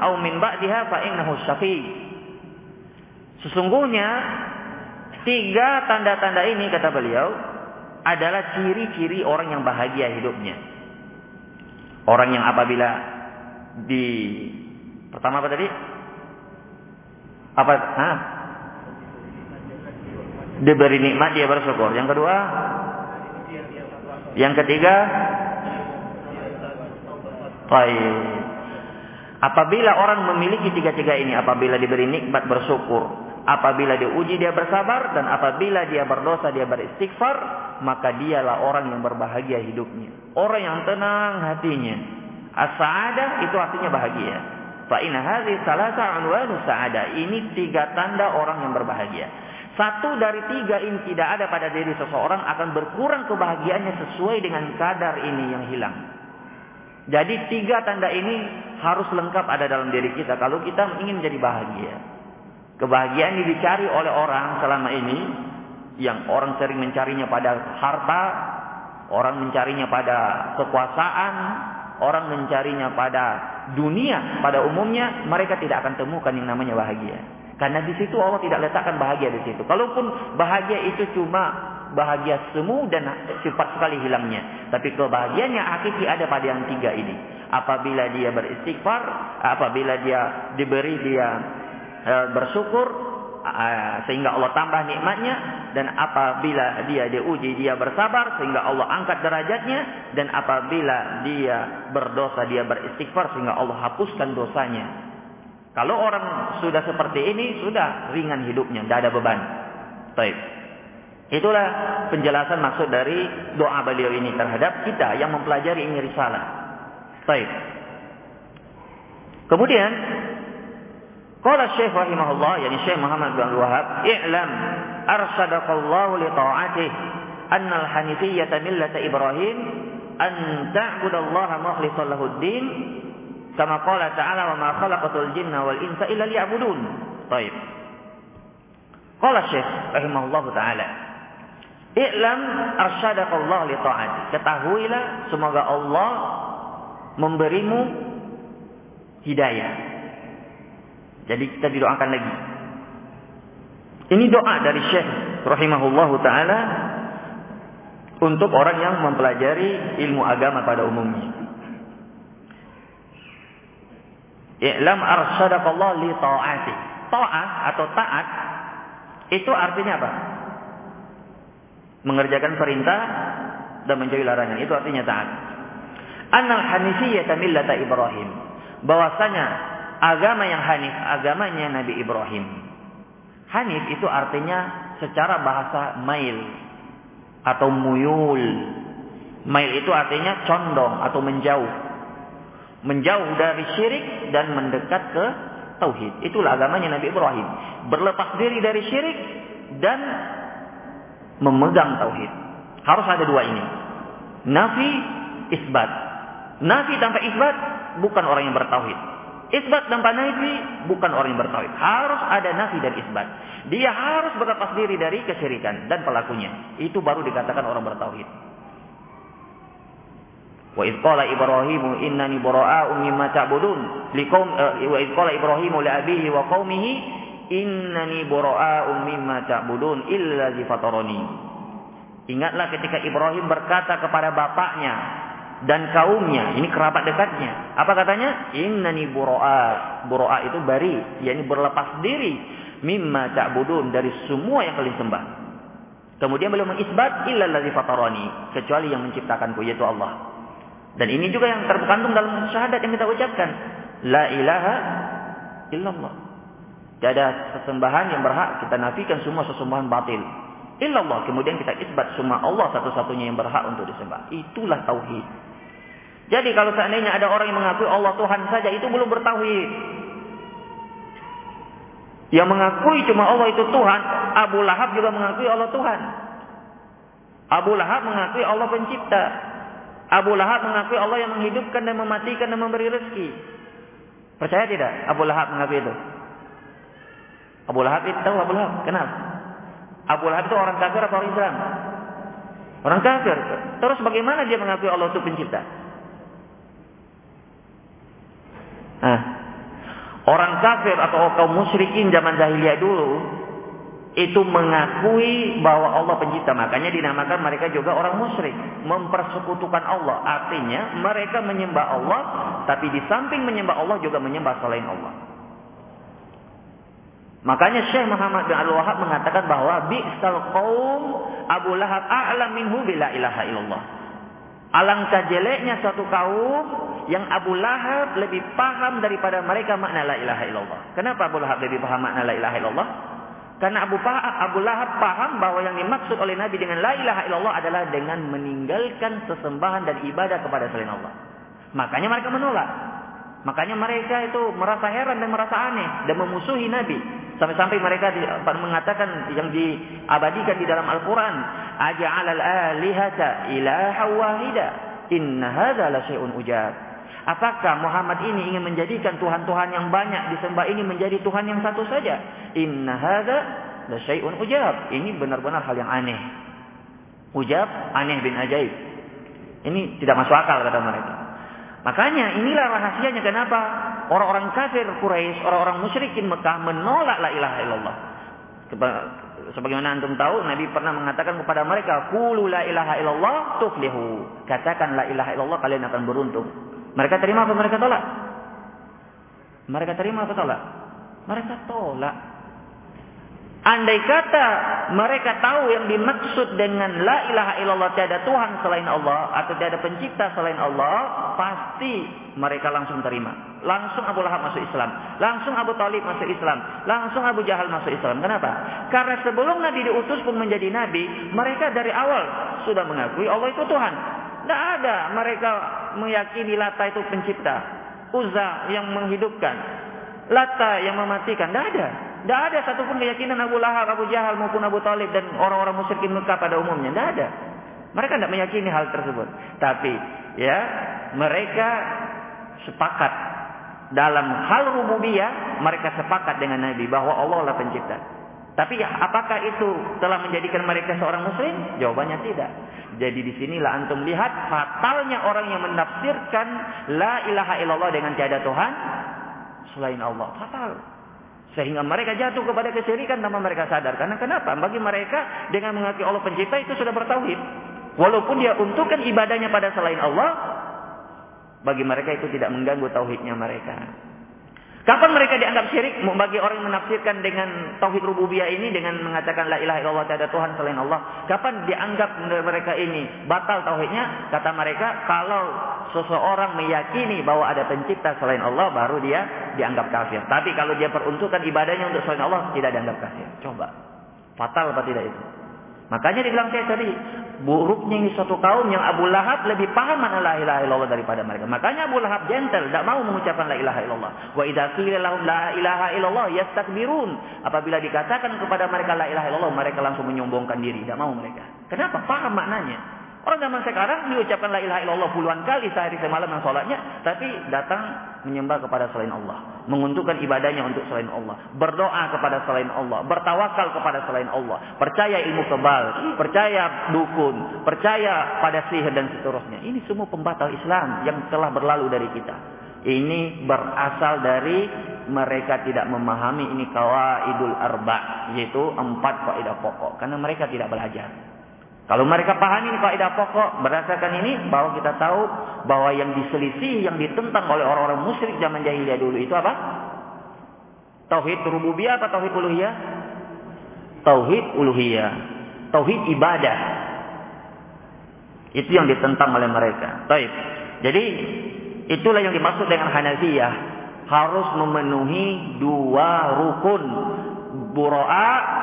أو من بعدها فإنه الشقي Sesungguhnya tiga tanda-tanda ini kata beliau adalah ciri-ciri orang yang bahagia hidupnya. Orang yang apabila di pertama apa tadi? Apa? Hah? Diberi nikmat dia bersyukur. Yang kedua? Yang ketiga? Baik. Apabila orang memiliki tiga-tiga ini, apabila diberi nikmat bersyukur, apabila diuji dia bersabar, dan apabila dia berdosa dia beristighfar, maka dialah orang yang berbahagia hidupnya. Orang yang tenang hatinya. As-sa'adah itu artinya bahagia. Fa inna hadhihi salasa unwanu sa'adah. Ini tiga tanda orang yang berbahagia. Satu dari tiga ini tidak ada pada diri seseorang akan berkurang kebahagiaannya sesuai dengan kadar ini yang hilang. Jadi tiga tanda ini harus lengkap ada dalam diri kita kalau kita ingin menjadi bahagia. Kebahagiaan yang dicari oleh orang selama ini yang orang sering mencarinya pada harta, orang mencarinya pada kekuasaan, orang mencarinya pada dunia pada umumnya, mereka tidak akan temukan yang namanya bahagia. Karena di situ Allah tidak letakkan bahagia di situ. Kalaupun bahagia itu cuma bahagia semu dan cepat sekali hilangnya. Tapi kebahagiaan yang hakiki ada pada yang tiga ini. Apabila dia beristighfar, apabila dia diberi dia bersyukur, Ah, sehingga Allah tambah nikmatnya dan apabila dia diuji dia bersabar sehingga Allah angkat derajatnya dan apabila dia berdosa dia beristighfar sehingga Allah hapuskan dosanya. Kalau orang sudah seperti ini sudah ringan hidupnya, tidak ada beban. Baik. Itulah penjelasan maksud dari doa beliau ini terhadap kita yang mempelajari ini risalah. Baik. Kemudian Qala Syekh rahimahullah, yani Syekh Muhammad bin Wahab, "I'lam arsadaqallahu li ta'atih anna al-hanifiyyata millata Ibrahim an ta'budallaha mukhlishan lahu ad-din kama qala ta'ala wa ma khalaqatul jinna wal insa illa liya'budun." Baik. Qala Syekh rahimahullah taala, "I'lam arsadaqallahu li ta'atih." Ketahuilah semoga Allah memberimu hidayah jadi kita didoakan lagi. Ini doa dari Syekh rahimahullahu taala untuk orang yang mempelajari ilmu agama pada umumnya. I'lam arsyadakallah li ta'ati. Ta'ah atau taat itu artinya apa? Mengerjakan perintah dan menjauhi larangan. Itu artinya taat. Annal hanifiyyata millata Ibrahim. Bahwasanya agama yang hanif, agamanya Nabi Ibrahim. Hanif itu artinya secara bahasa mail atau muyul. Mail itu artinya condong atau menjauh. Menjauh dari syirik dan mendekat ke tauhid. Itulah agamanya Nabi Ibrahim. Berlepas diri dari syirik dan memegang tauhid. Harus ada dua ini. Nafi, isbat. Nafi tanpa isbat bukan orang yang bertauhid. Isbat tanpa nafi bukan orang yang bertauhid. Harus ada nafi dan isbat. Dia harus berlepas diri dari kesyirikan dan pelakunya. Itu baru dikatakan orang bertauhid. Wa idh qala Ibrahimu innani bara'a'u mimma ta'budun. Liqaum uh, wa idh qala Ibrahimu li abihi wa qaumihi innani bara'a'u mimma ta'budun illa zi fatarani. Ingatlah ketika Ibrahim berkata kepada bapaknya dan kaumnya, ini kerabat dekatnya. Apa katanya? Innani bura'a. Bura'a itu bari, yakni berlepas diri mimma ta'budun dari semua yang kalian sembah. Kemudian beliau mengisbat illa allazi fatarani, kecuali yang menciptakanku yaitu Allah. Dan ini juga yang terkandung dalam syahadat yang kita ucapkan. La ilaha illallah. Tidak ada sesembahan yang berhak kita nafikan semua sesembahan batil. Illallah. Kemudian kita isbat semua Allah satu-satunya yang berhak untuk disembah. Itulah tauhid. Jadi kalau seandainya ada orang yang mengakui Allah Tuhan saja itu belum bertauhid. Yang mengakui cuma Allah itu Tuhan, Abu Lahab juga mengakui Allah Tuhan. Abu Lahab mengakui Allah pencipta. Abu Lahab mengakui Allah yang menghidupkan dan mematikan dan memberi rezeki. Percaya tidak Abu Lahab mengakui itu? Abu Lahab itu tahu Abu Lahab. Kenapa? Abu Lahab itu orang kafir atau orang Islam? Orang kafir. Terus bagaimana dia mengakui Allah itu pencipta? Nah, orang kafir atau kaum musyrikin zaman jahiliyah dulu itu mengakui bahwa Allah pencipta. Makanya dinamakan mereka juga orang musyrik. Mempersekutukan Allah. Artinya mereka menyembah Allah. Tapi di samping menyembah Allah juga menyembah selain Allah. Makanya Syekh Muhammad bin Abdul Wahab mengatakan bahwa bi'sal qaum Abu Lahab a'lam minhu bila ilaha illallah. Alangkah jeleknya suatu kaum yang Abu Lahab lebih paham daripada mereka makna la ilaha illallah. Kenapa Abu Lahab lebih paham makna la ilaha illallah? Karena Abu, Abu Lahab paham bahwa yang dimaksud oleh Nabi dengan la ilaha illallah adalah dengan meninggalkan sesembahan dan ibadah kepada selain Allah. Makanya mereka menolak. Makanya mereka itu merasa heran dan merasa aneh dan memusuhi Nabi. Sampai-sampai mereka mengatakan yang diabadikan di dalam Al-Quran. Aja'alal alihata ilaha wahida. Inna hadha la syai'un ujab. Apakah Muhammad ini ingin menjadikan Tuhan-Tuhan yang banyak disembah ini menjadi Tuhan yang satu saja? Inna hadza la syai'un ujab. Ini benar-benar hal yang aneh. Ujab, aneh bin ajaib. Ini tidak masuk akal kata mereka. Makanya inilah rahasianya kenapa orang-orang kafir Quraisy, orang-orang musyrikin Mekah menolak la ilaha illallah. Sebagaimana antum tahu, Nabi pernah mengatakan kepada mereka, "Qulu la ilaha illallah tuflihu." Katakan la ilaha illallah kalian akan beruntung. Mereka terima apa mereka tolak? Mereka terima apa tolak? Mereka tolak. Andai kata mereka tahu yang dimaksud dengan la ilaha illallah tiada Tuhan selain Allah atau tiada pencipta selain Allah, pasti mereka langsung terima. Langsung Abu Lahab masuk Islam, langsung Abu Talib masuk Islam, langsung Abu Jahal masuk Islam. Kenapa? Karena sebelum Nabi diutus pun menjadi nabi, mereka dari awal sudah mengakui Allah itu Tuhan. Tidak ada mereka meyakini Lata itu pencipta. Uzza yang menghidupkan. Lata yang mematikan. Tidak ada. Tidak ada satupun keyakinan Abu Lahab, Abu Jahal maupun Abu Talib dan orang-orang musyrikin Mekah pada umumnya. Tidak ada. Mereka tidak meyakini hal tersebut. Tapi ya mereka sepakat dalam hal rububiyah mereka sepakat dengan Nabi bahwa Allah lah pencipta. Tapi apakah itu telah menjadikan mereka seorang muslim? Jawabannya tidak. Jadi di sinilah antum lihat fatalnya orang yang menafsirkan la ilaha illallah dengan tiada Tuhan selain Allah. Fatal. Sehingga mereka jatuh kepada kesyirikan tanpa mereka sadar. Karena kenapa? Bagi mereka dengan mengakui Allah pencipta itu sudah bertauhid. Walaupun dia untukkan ibadahnya pada selain Allah, bagi mereka itu tidak mengganggu tauhidnya mereka. Kapan mereka dianggap syirik? Bagi orang yang menafsirkan dengan tauhid rububiyah ini dengan mengatakan la ilaha illallah tiada Tuhan selain Allah. Kapan dianggap mereka ini batal tauhidnya? Kata mereka, kalau seseorang meyakini bahwa ada pencipta selain Allah baru dia dianggap kafir. Tapi kalau dia peruntukkan ibadahnya untuk selain Allah tidak dianggap kafir. Coba. Fatal apa tidak itu? Makanya dibilang saya tadi, buruknya ini suatu kaum yang Abu Lahab lebih paham mana la ilaha illallah daripada mereka. Makanya Abu Lahab gentle, tidak mau mengucapkan la ilaha illallah. Wa idza qila lahum la ilaha illallah yastakbirun. Apabila dikatakan kepada mereka la ilaha illallah, mereka langsung menyombongkan diri, tidak mau mereka. Kenapa? Paham maknanya. Orang zaman sekarang diucapkan la ilaha illallah puluhan kali sehari semalam yang sholatnya, tapi datang menyembah kepada selain Allah, menguntukkan ibadahnya untuk selain Allah, berdoa kepada selain Allah, bertawakal kepada selain Allah, percaya ilmu kebal, percaya dukun, percaya pada sihir dan seterusnya. Ini semua pembatal Islam yang telah berlalu dari kita. Ini berasal dari mereka tidak memahami ini kawaidul arba, yaitu empat kaidah pokok, karena mereka tidak belajar. Kalau mereka pahami kaidah pokok berdasarkan ini bahwa kita tahu bahwa yang diselisih, yang ditentang oleh orang-orang musyrik zaman jahiliyah dulu itu apa? Tauhid rububiyah atau tauhid uluhiyah? Tauhid uluhiyah. Tauhid ibadah. Itu yang ditentang oleh mereka. Taib. Jadi itulah yang dimaksud dengan Hanafiyah. Harus memenuhi dua rukun. Buro'a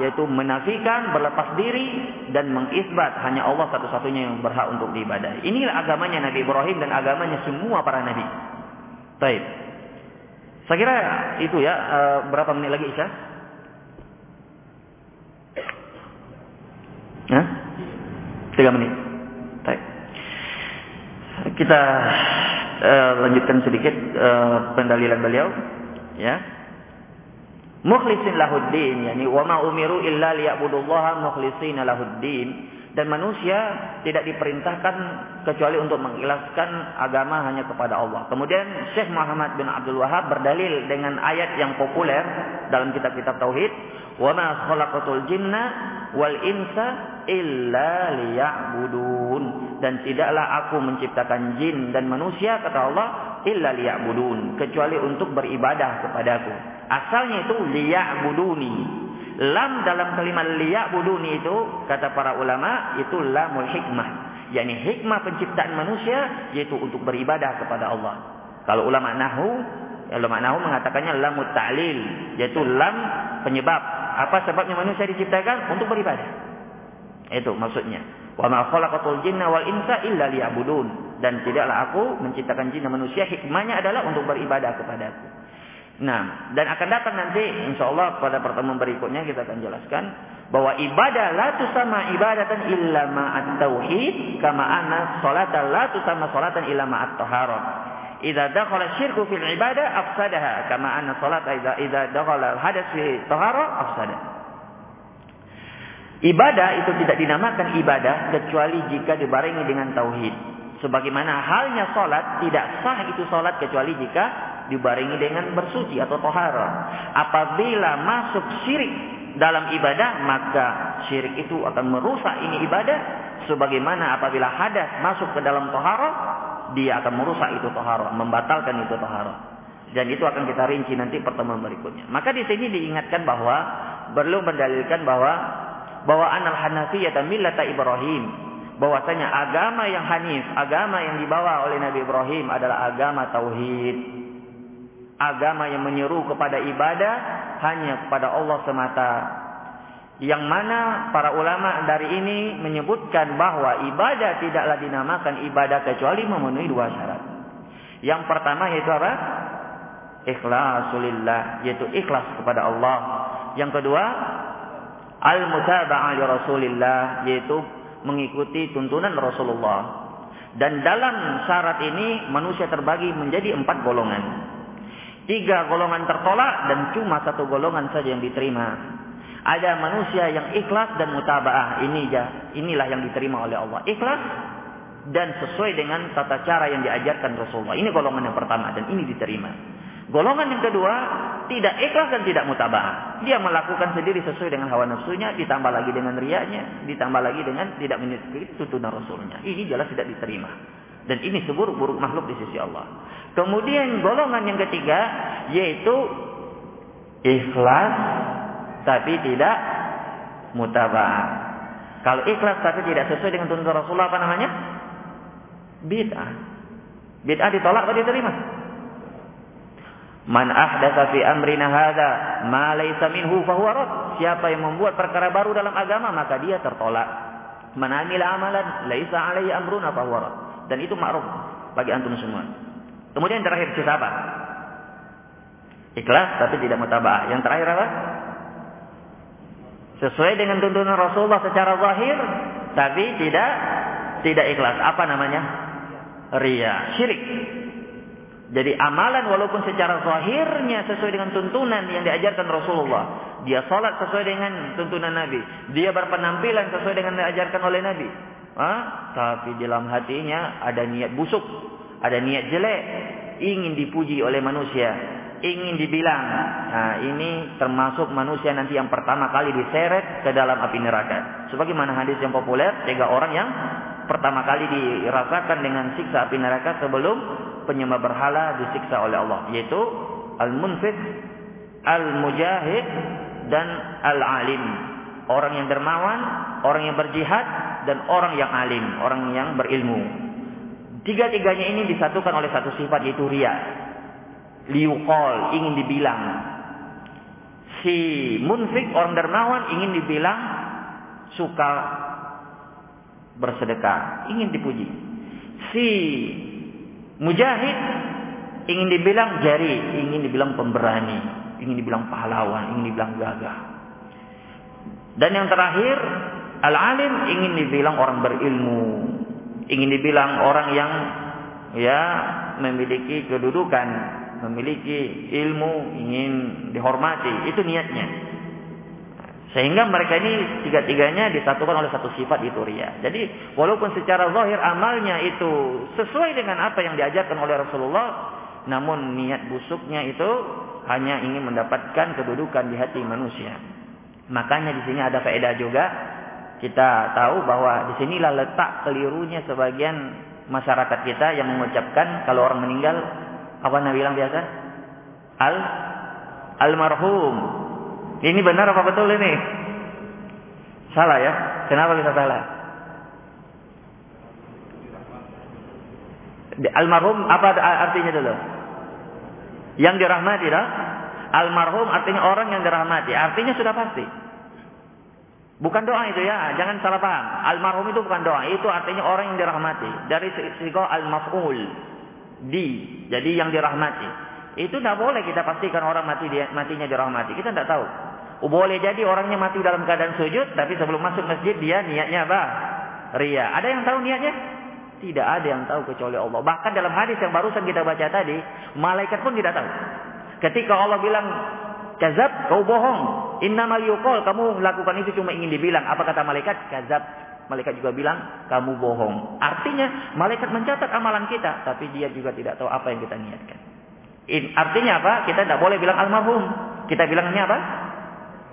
yaitu menafikan, berlepas diri dan mengisbat hanya Allah satu-satunya yang berhak untuk diibadahi. Inilah agamanya Nabi Ibrahim dan agamanya semua para nabi. Baik. Saya kira itu ya, uh, berapa menit lagi Isya? Hah? Tiga menit. Baik. Kita uh, lanjutkan sedikit uh, pendalilan beliau, ya mukhlisin lahuddin yani wa ma umiru illa liya'budullaha mukhlisina lahuddin dan manusia tidak diperintahkan kecuali untuk mengikhlaskan agama hanya kepada Allah. Kemudian Syekh Muhammad bin Abdul Wahab berdalil dengan ayat yang populer dalam kitab-kitab tauhid, "Wa ma khalaqatul jinna wal insa illa liya'budun." Dan tidaklah aku menciptakan jin dan manusia kata Allah illa liya'budun, kecuali untuk beribadah kepadaku. Asalnya itu liya'buduni. Lam dalam kalimat liya'buduni itu kata para ulama itu lamul hikmah. yakni hikmah penciptaan manusia yaitu untuk beribadah kepada Allah. Kalau ulama nahu, ulama nahu mengatakannya lamut ta'lil, yaitu lam penyebab. Apa sebabnya manusia diciptakan? Untuk beribadah. Itu maksudnya. Wa ma khalaqatul jinna wal insa illa liya'budun. Dan tidaklah aku menciptakan jin dan manusia hikmahnya adalah untuk beribadah kepadaku. Nah, dan akan datang nanti insya Allah pada pertemuan berikutnya kita akan jelaskan bahwa ibadah la tusama ibadatan illa ma'at tauhid kama anna salata la tusama salatan illa ma'at taharah. Idza dakhala syirku fil ibadah afsadaha kama anna salata idza idza dakhala hadas fi taharah afsada. Ibadah itu tidak dinamakan ibadah kecuali jika dibarengi dengan tauhid. Sebagaimana halnya salat tidak sah itu salat kecuali jika dibarengi dengan bersuci atau tohara. Apabila masuk syirik dalam ibadah, maka syirik itu akan merusak ini ibadah. Sebagaimana apabila hadas masuk ke dalam tohara, dia akan merusak itu tohara, membatalkan itu tohara. Dan itu akan kita rinci nanti pertemuan berikutnya. Maka di sini diingatkan bahwa perlu mendalilkan bahwa bahwa anal hanafiyah millata Ibrahim bahwasanya agama yang hanif, agama yang dibawa oleh Nabi Ibrahim adalah agama tauhid agama yang menyeru kepada ibadah hanya kepada Allah semata. Yang mana para ulama dari ini menyebutkan bahwa ibadah tidaklah dinamakan ibadah kecuali memenuhi dua syarat. Yang pertama yaitu apa? Ikhlasulillah, yaitu ikhlas kepada Allah. Yang kedua, al-mutaba'ah li Rasulillah, yaitu mengikuti tuntunan Rasulullah. Dan dalam syarat ini manusia terbagi menjadi empat golongan. Tiga golongan tertolak dan cuma satu golongan saja yang diterima. Ada manusia yang ikhlas dan mutabaah. Ini inilah yang diterima oleh Allah. Ikhlas dan sesuai dengan tata cara yang diajarkan Rasulullah. Ini golongan yang pertama dan ini diterima. Golongan yang kedua tidak ikhlas dan tidak mutabaah. Dia melakukan sendiri sesuai dengan hawa nafsunya, ditambah lagi dengan riaknya, ditambah lagi dengan tidak mengikuti tuntunan Rasulnya. Ini jelas tidak diterima. Dan ini seburuk-buruk makhluk di sisi Allah. Kemudian golongan yang ketiga yaitu ikhlas tapi tidak mutabah. Kalau ikhlas tapi tidak sesuai dengan tuntunan Rasulullah apa namanya? Bid'ah. Bid'ah ditolak atau diterima? Man ahdatsa fi amrina hadza ma laysa minhu fahuwa rad. Siapa yang membuat perkara baru dalam agama maka dia tertolak. Man amila amalan laisa alaihi amruna fahuwa rad. Dan itu ma'ruf bagi antum semua. Kemudian terakhir siapa? Ikhlas tapi tidak mutaba'ah. Yang terakhir apa? Sesuai dengan tuntunan Rasulullah secara zahir tapi tidak tidak ikhlas. Apa namanya? Ria, syirik. Jadi amalan walaupun secara zahirnya sesuai dengan tuntunan yang diajarkan Rasulullah. Dia salat sesuai dengan tuntunan Nabi. Dia berpenampilan sesuai dengan diajarkan oleh Nabi. Hah? Tapi dalam hatinya ada niat busuk. Ada niat jelek. Ingin dipuji oleh manusia. Ingin dibilang. Nah ini termasuk manusia nanti yang pertama kali diseret ke dalam api neraka. Sebagaimana hadis yang populer. Tiga orang yang pertama kali dirasakan dengan siksa api neraka sebelum penyembah berhala disiksa oleh Allah yaitu al-munfiq, al-mujahid dan al-alim. Orang yang dermawan, orang yang berjihad dan orang yang alim, orang yang berilmu. Tiga-tiganya ini disatukan oleh satu sifat yaitu ria. Liuqol ingin dibilang. Si munfik orang dermawan ingin dibilang suka bersedekah, ingin dipuji. Si mujahid ingin dibilang jari, ingin dibilang pemberani, ingin dibilang pahlawan, ingin dibilang gagah. Dan yang terakhir, al-alim ingin dibilang orang berilmu, ingin dibilang orang yang ya memiliki kedudukan, memiliki ilmu, ingin dihormati. Itu niatnya. Sehingga mereka ini tiga-tiganya disatukan oleh satu sifat itu ria. Jadi walaupun secara zahir amalnya itu sesuai dengan apa yang diajarkan oleh Rasulullah, namun niat busuknya itu hanya ingin mendapatkan kedudukan di hati manusia. Makanya di sini ada faedah juga kita tahu bahwa di sinilah letak kelirunya sebagian masyarakat kita yang mengucapkan kalau orang meninggal apa nabi bilang biasa? Al almarhum ini benar apa betul ini? Salah ya? Kenapa bisa salah? Almarhum apa artinya dulu? Yang dirahmati dah. Almarhum artinya orang yang dirahmati. Artinya sudah pasti. Bukan doa itu ya, jangan salah paham. Almarhum itu bukan doa, itu artinya orang yang dirahmati. Dari siko al-maf'ul. Di, jadi yang dirahmati. Itu tidak boleh kita pastikan orang mati dia, matinya dirahmati. Kita tidak tahu. Boleh jadi orangnya mati dalam keadaan sujud, tapi sebelum masuk masjid dia niatnya apa? Ria. Ada yang tahu niatnya? Tidak ada yang tahu kecuali Allah. Bahkan dalam hadis yang barusan kita baca tadi, malaikat pun tidak tahu. Ketika Allah bilang, Kazab, kau bohong. Innamal yuqol, kamu lakukan itu cuma ingin dibilang. Apa kata malaikat? Kazab. Malaikat juga bilang, kamu bohong. Artinya, malaikat mencatat amalan kita. Tapi dia juga tidak tahu apa yang kita niatkan. Artinya apa? Kita tidak boleh bilang almarhum. Kita bilangnya apa?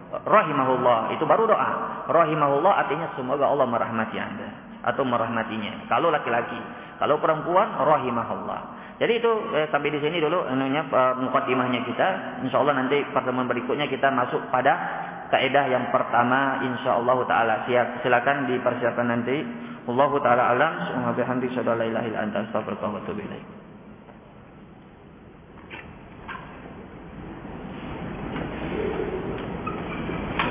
rahimahullah itu baru doa rahimahullah artinya semoga Allah merahmati anda atau merahmatinya kalau laki-laki kalau perempuan rahimahullah jadi itu eh, sampai di sini dulu anunya uh, mukadimahnya kita insyaallah nanti pertemuan berikutnya kita masuk pada kaidah yang pertama insyaallah taala. Silakan dipersiapkan nanti. Allah taala alam. Subhanahu wa bihamdihi la ilaha illa anta astaghfiruka